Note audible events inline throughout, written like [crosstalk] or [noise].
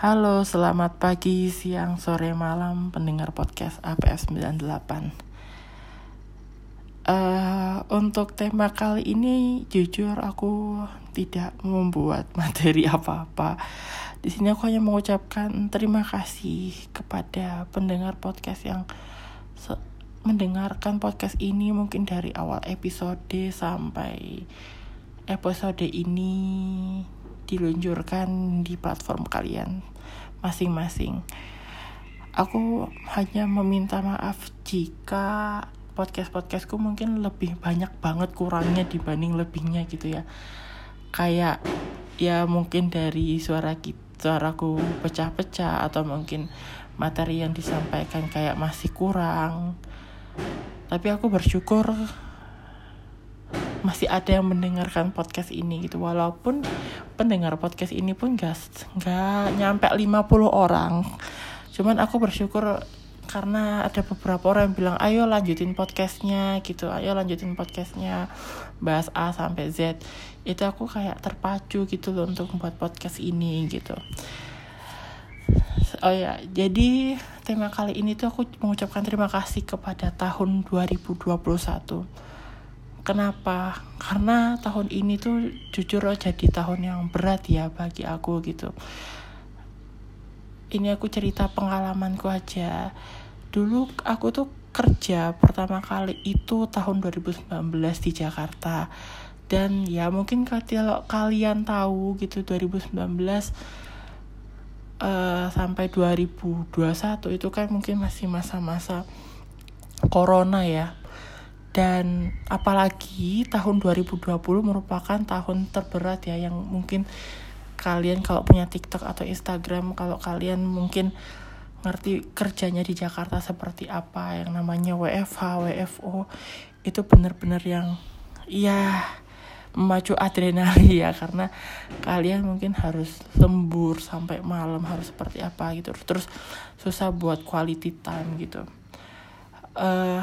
Halo, selamat pagi, siang, sore, malam pendengar podcast APF 98. Uh, untuk tema kali ini jujur aku tidak membuat [laughs] materi apa-apa. Di sini aku hanya mengucapkan terima kasih kepada pendengar podcast yang mendengarkan podcast ini mungkin dari awal episode sampai episode ini diluncurkan di platform kalian masing-masing. Aku hanya meminta maaf jika podcast-podcastku mungkin lebih banyak banget kurangnya dibanding lebihnya gitu ya. Kayak ya mungkin dari suara kita suaraku pecah-pecah atau mungkin materi yang disampaikan kayak masih kurang. Tapi aku bersyukur masih ada yang mendengarkan podcast ini gitu. Walaupun pendengar podcast ini pun gak nggak nyampe 50 orang. Cuman aku bersyukur karena ada beberapa orang yang bilang ayo lanjutin podcastnya gitu. Ayo lanjutin podcastnya bahas A sampai Z. Itu aku kayak terpacu gitu loh untuk membuat podcast ini gitu. Oh ya jadi tema kali ini tuh aku mengucapkan terima kasih kepada tahun 2021 Kenapa? Karena tahun ini tuh jujur jadi tahun yang berat ya bagi aku gitu. Ini aku cerita pengalamanku aja. Dulu aku tuh kerja pertama kali itu tahun 2019 di Jakarta. Dan ya mungkin kalau kalian tahu gitu 2019 uh, eh, sampai 2021 itu kan mungkin masih masa-masa corona ya dan apalagi tahun 2020 merupakan tahun terberat ya yang mungkin kalian kalau punya TikTok atau Instagram kalau kalian mungkin ngerti kerjanya di Jakarta seperti apa yang namanya WFH, WFO itu benar-benar yang ya memacu adrenalin ya. Karena kalian mungkin harus lembur sampai malam harus seperti apa gitu. Terus susah buat quality time gitu. Uh,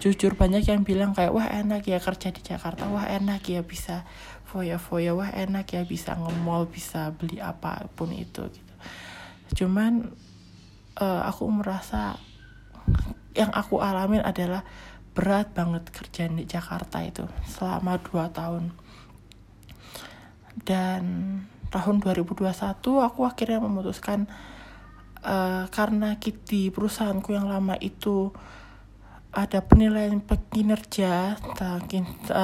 jujur banyak yang bilang kayak wah enak ya kerja di Jakarta wah enak ya bisa foya-foya wah enak ya bisa nge-mall bisa beli apa pun itu gitu. Cuman uh, aku merasa yang aku alamin adalah berat banget kerja di Jakarta itu selama 2 tahun. Dan tahun 2021 aku akhirnya memutuskan uh, karena di perusahaanku yang lama itu ada penilaian kinerja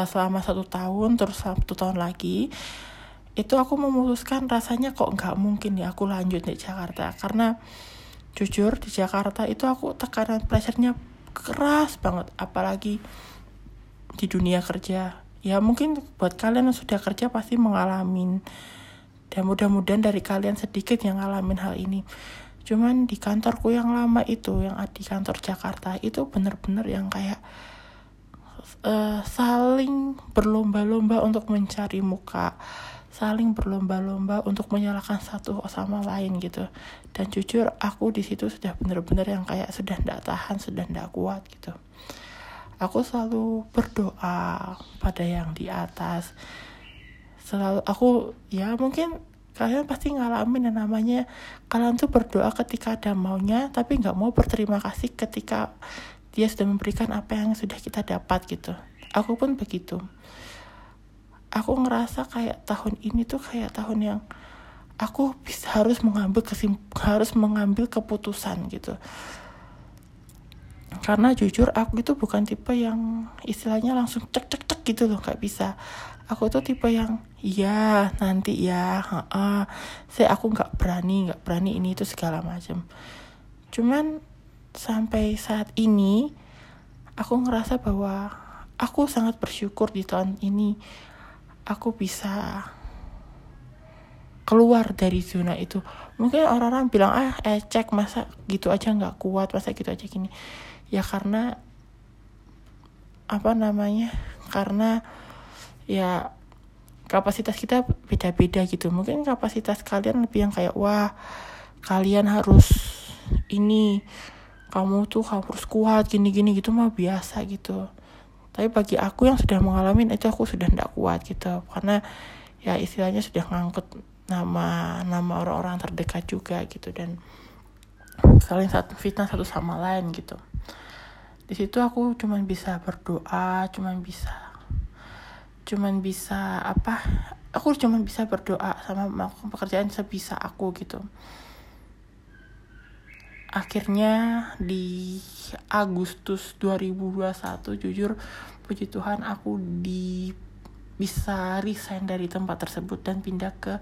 selama satu tahun terus satu tahun lagi itu aku memutuskan rasanya kok nggak mungkin ya aku lanjut di Jakarta. Karena jujur di Jakarta itu aku tekanan pressure-nya keras banget apalagi di dunia kerja. Ya mungkin buat kalian yang sudah kerja pasti mengalami dan mudah-mudahan dari kalian sedikit yang ngalamin hal ini cuman di kantorku yang lama itu yang di kantor Jakarta itu bener-bener yang kayak uh, saling berlomba-lomba untuk mencari muka saling berlomba-lomba untuk menyalahkan satu sama lain gitu. Dan jujur aku di situ sudah bener-bener yang kayak sudah tidak tahan sudah tidak kuat gitu. Aku selalu berdoa pada yang di atas. Selalu aku ya mungkin kalian pasti ngalamin yang namanya kalian tuh berdoa ketika ada maunya tapi nggak mau berterima kasih ketika dia sudah memberikan apa yang sudah kita dapat gitu. Aku pun begitu. Aku ngerasa kayak tahun ini tuh kayak tahun yang aku bisa harus mengambil kesim harus mengambil keputusan gitu. Karena jujur aku itu bukan tipe yang istilahnya langsung cek cek cek gitu loh nggak bisa aku tuh tipe yang ya nanti ya uh, saya aku nggak berani nggak berani ini itu segala macam cuman sampai saat ini aku ngerasa bahwa aku sangat bersyukur di tahun ini aku bisa keluar dari zona itu. Mungkin orang-orang bilang ah eh cek masa gitu aja nggak kuat masa gitu aja gini. Ya karena apa namanya karena ya kapasitas kita beda-beda gitu. Mungkin kapasitas kalian lebih yang kayak wah kalian harus ini kamu tuh harus kuat gini-gini gitu mah biasa gitu. Tapi bagi aku yang sudah mengalami itu aku sudah tidak kuat gitu. Karena ya istilahnya sudah ngangkut nama nama orang-orang terdekat juga gitu dan saling satu fitnah satu sama lain gitu. Di situ aku cuman bisa berdoa cuman bisa cuman bisa apa aku cuman bisa berdoa sama melakukan pekerjaan sebisa aku gitu. Akhirnya di Agustus 2021 jujur puji Tuhan aku di bisa resign dari tempat tersebut dan pindah ke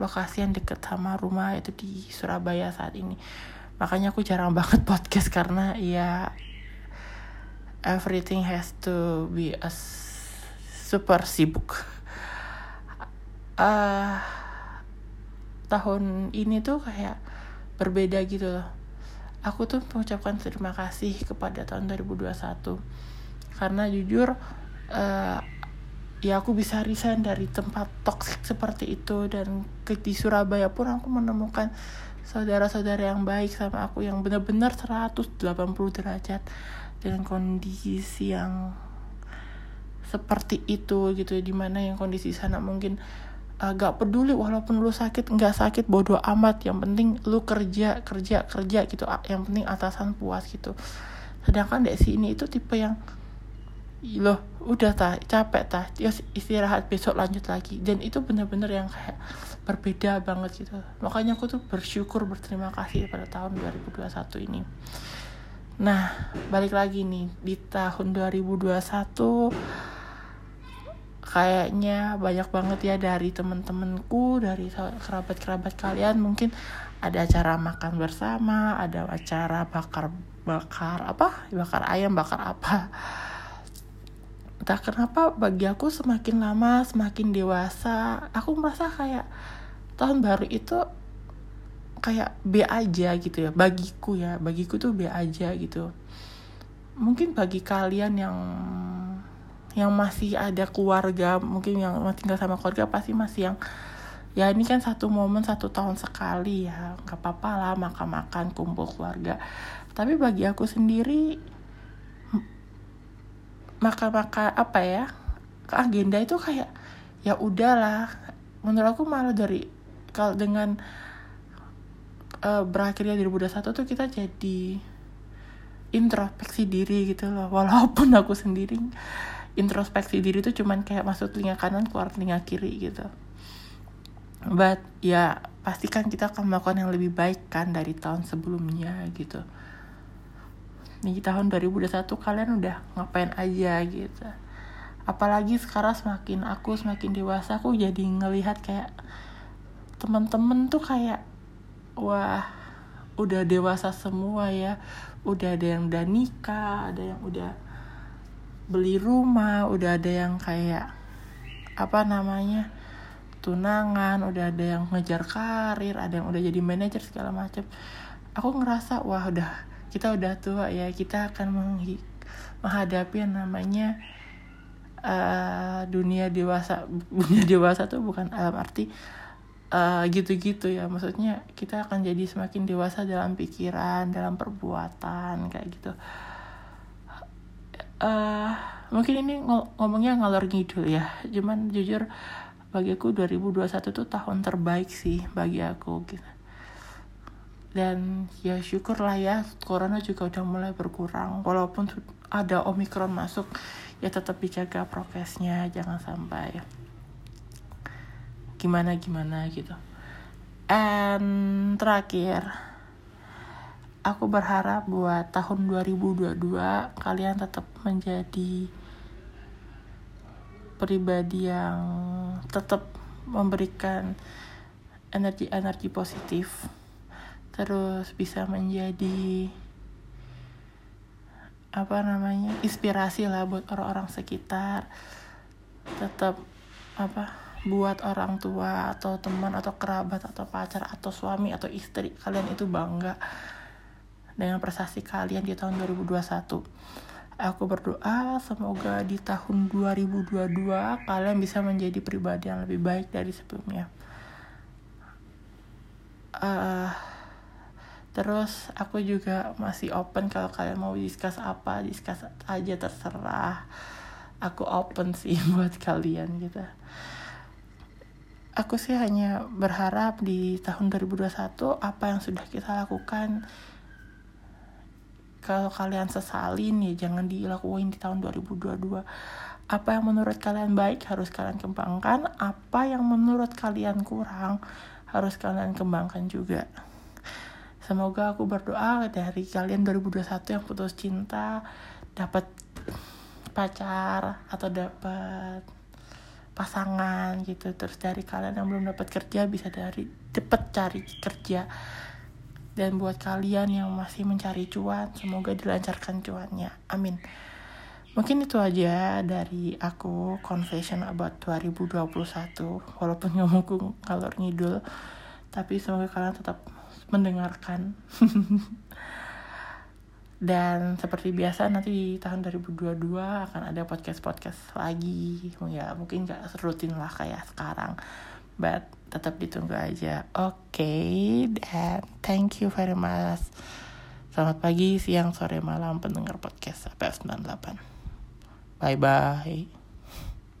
lokasi yang dekat sama rumah yaitu di Surabaya saat ini. Makanya aku jarang banget [laughs] podcast karena ya everything has to be a super sibuk. Uh, tahun ini tuh kayak berbeda gitu loh. Aku tuh mengucapkan terima kasih kepada tahun 2021 karena jujur uh, ya aku bisa resign dari tempat toksik seperti itu. Dan ke di Surabaya pun aku menemukan saudara-saudara yang baik sama aku yang benar-benar 180 derajat. Dengan kondisi yang seperti itu gitu di mana yang kondisi sana mungkin agak peduli walaupun lu sakit nggak sakit bodoh amat. Yang penting lu kerja kerja kerja gitu. Yang penting atasan puas gitu. Sedangkan dek sini itu tipe yang loh udah tah capek tah ya istirahat besok lanjut lagi. Dan itu bener-bener yang kayak berbeda banget gitu. Makanya aku tuh bersyukur berterima kasih pada tahun 2021 ini. Nah balik lagi nih di tahun 2021 kayaknya banyak banget ya dari temen-temenku dari kerabat-kerabat kalian. Mungkin ada acara makan bersama ada acara bakar bakar apa? Bakar ayam bakar apa? Entah kenapa bagi aku semakin lama semakin dewasa aku merasa kayak tahun baru itu kayak B aja gitu ya bagiku ya bagiku tuh B aja gitu. Mungkin bagi kalian yang yang masih ada keluarga mungkin yang tinggal sama keluarga pasti masih yang ya ini kan satu momen satu tahun sekali ya nggak apa-apa lah makan-makan kumpul keluarga. Tapi bagi aku sendiri makan-makan apa ya ke agenda itu kayak ya udahlah. Menurut aku malah dari kalau dengan uh, berakhirnya 2021 tuh kita jadi introspeksi diri gitu loh. [laughs] Walaupun aku sendiri introspeksi diri itu cuman kayak masuk telinga kanan keluar telinga kiri gitu. But ya pastikan kita akan melakukan yang lebih baik kan dari tahun sebelumnya gitu. Di tahun 2021 kalian udah ngapain aja gitu. Apalagi sekarang semakin aku semakin dewasa aku jadi ngelihat kayak temen-temen tuh kayak wah udah dewasa semua ya. Udah ada yang udah nikah ada yang udah beli rumah udah ada yang kayak apa namanya tunangan udah ada yang ngejar karir ada yang udah jadi manajer segala macam aku ngerasa wah udah kita udah tua ya kita akan menghadapi yang namanya uh, dunia dewasa. [laughs] Dunia dewasa tuh bukan dalam arti uh, gitu-gitu ya. Maksudnya kita akan jadi semakin dewasa dalam pikiran dalam perbuatan kayak gitu uh, mungkin ini ng ngomongnya ngalor ngidul ya. Cuman jujur bagi aku 2021 tuh tahun terbaik sih bagi aku gitu. Dan ya syukur lah ya corona juga udah mulai berkurang. Walaupun ada omikron masuk ya tetap dijaga prokesnya jangan sampai gimana gimana gitu. And terakhir aku berharap buat tahun 2022 kalian tetap menjadi pribadi yang tetap memberikan energi-energi positif terus bisa menjadi apa namanya inspirasi lah buat orang-orang sekitar. Tetap apa buat orang tua atau teman atau kerabat atau pacar atau suami atau istri kalian itu bangga dengan prestasi kalian di tahun 2021. Aku berdoa semoga di tahun 2022 kalian bisa menjadi pribadi yang lebih baik dari sebelumnya. Uh, terus aku juga masih open kalau kalian mau discuss apa, discuss aja terserah. Aku open [laughs] sih buat kalian gitu. aku sih hanya berharap di tahun 2021 apa yang sudah kita lakukan kalau kalian sesalin ya jangan dilakuin di tahun 2022 apa yang menurut kalian baik harus kalian kembangkan apa yang menurut kalian kurang harus kalian kembangkan juga. Semoga aku berdoa dari kalian 2021 yang putus cinta dapat pacar atau dapat pasangan gitu. Terus dari kalian yang belum dapat kerja bisa dari cepet cari kerja dan buat kalian yang masih mencari cuan, semoga dilancarkan cuannya. Amin. Mungkin itu aja dari aku confession about 2021 walaupun ngomongku ngalor ngidul tapi semoga kalian tetap mendengarkan [laughs] dan seperti biasa nanti di tahun 2022 akan ada podcast-podcast lagi ya mungkin gak rutin lah kayak sekarang but tetap ditunggu aja. Oke okay, dan thank you very much. Selamat pagi siang sore malam pendengar podcast APF 98 bye bye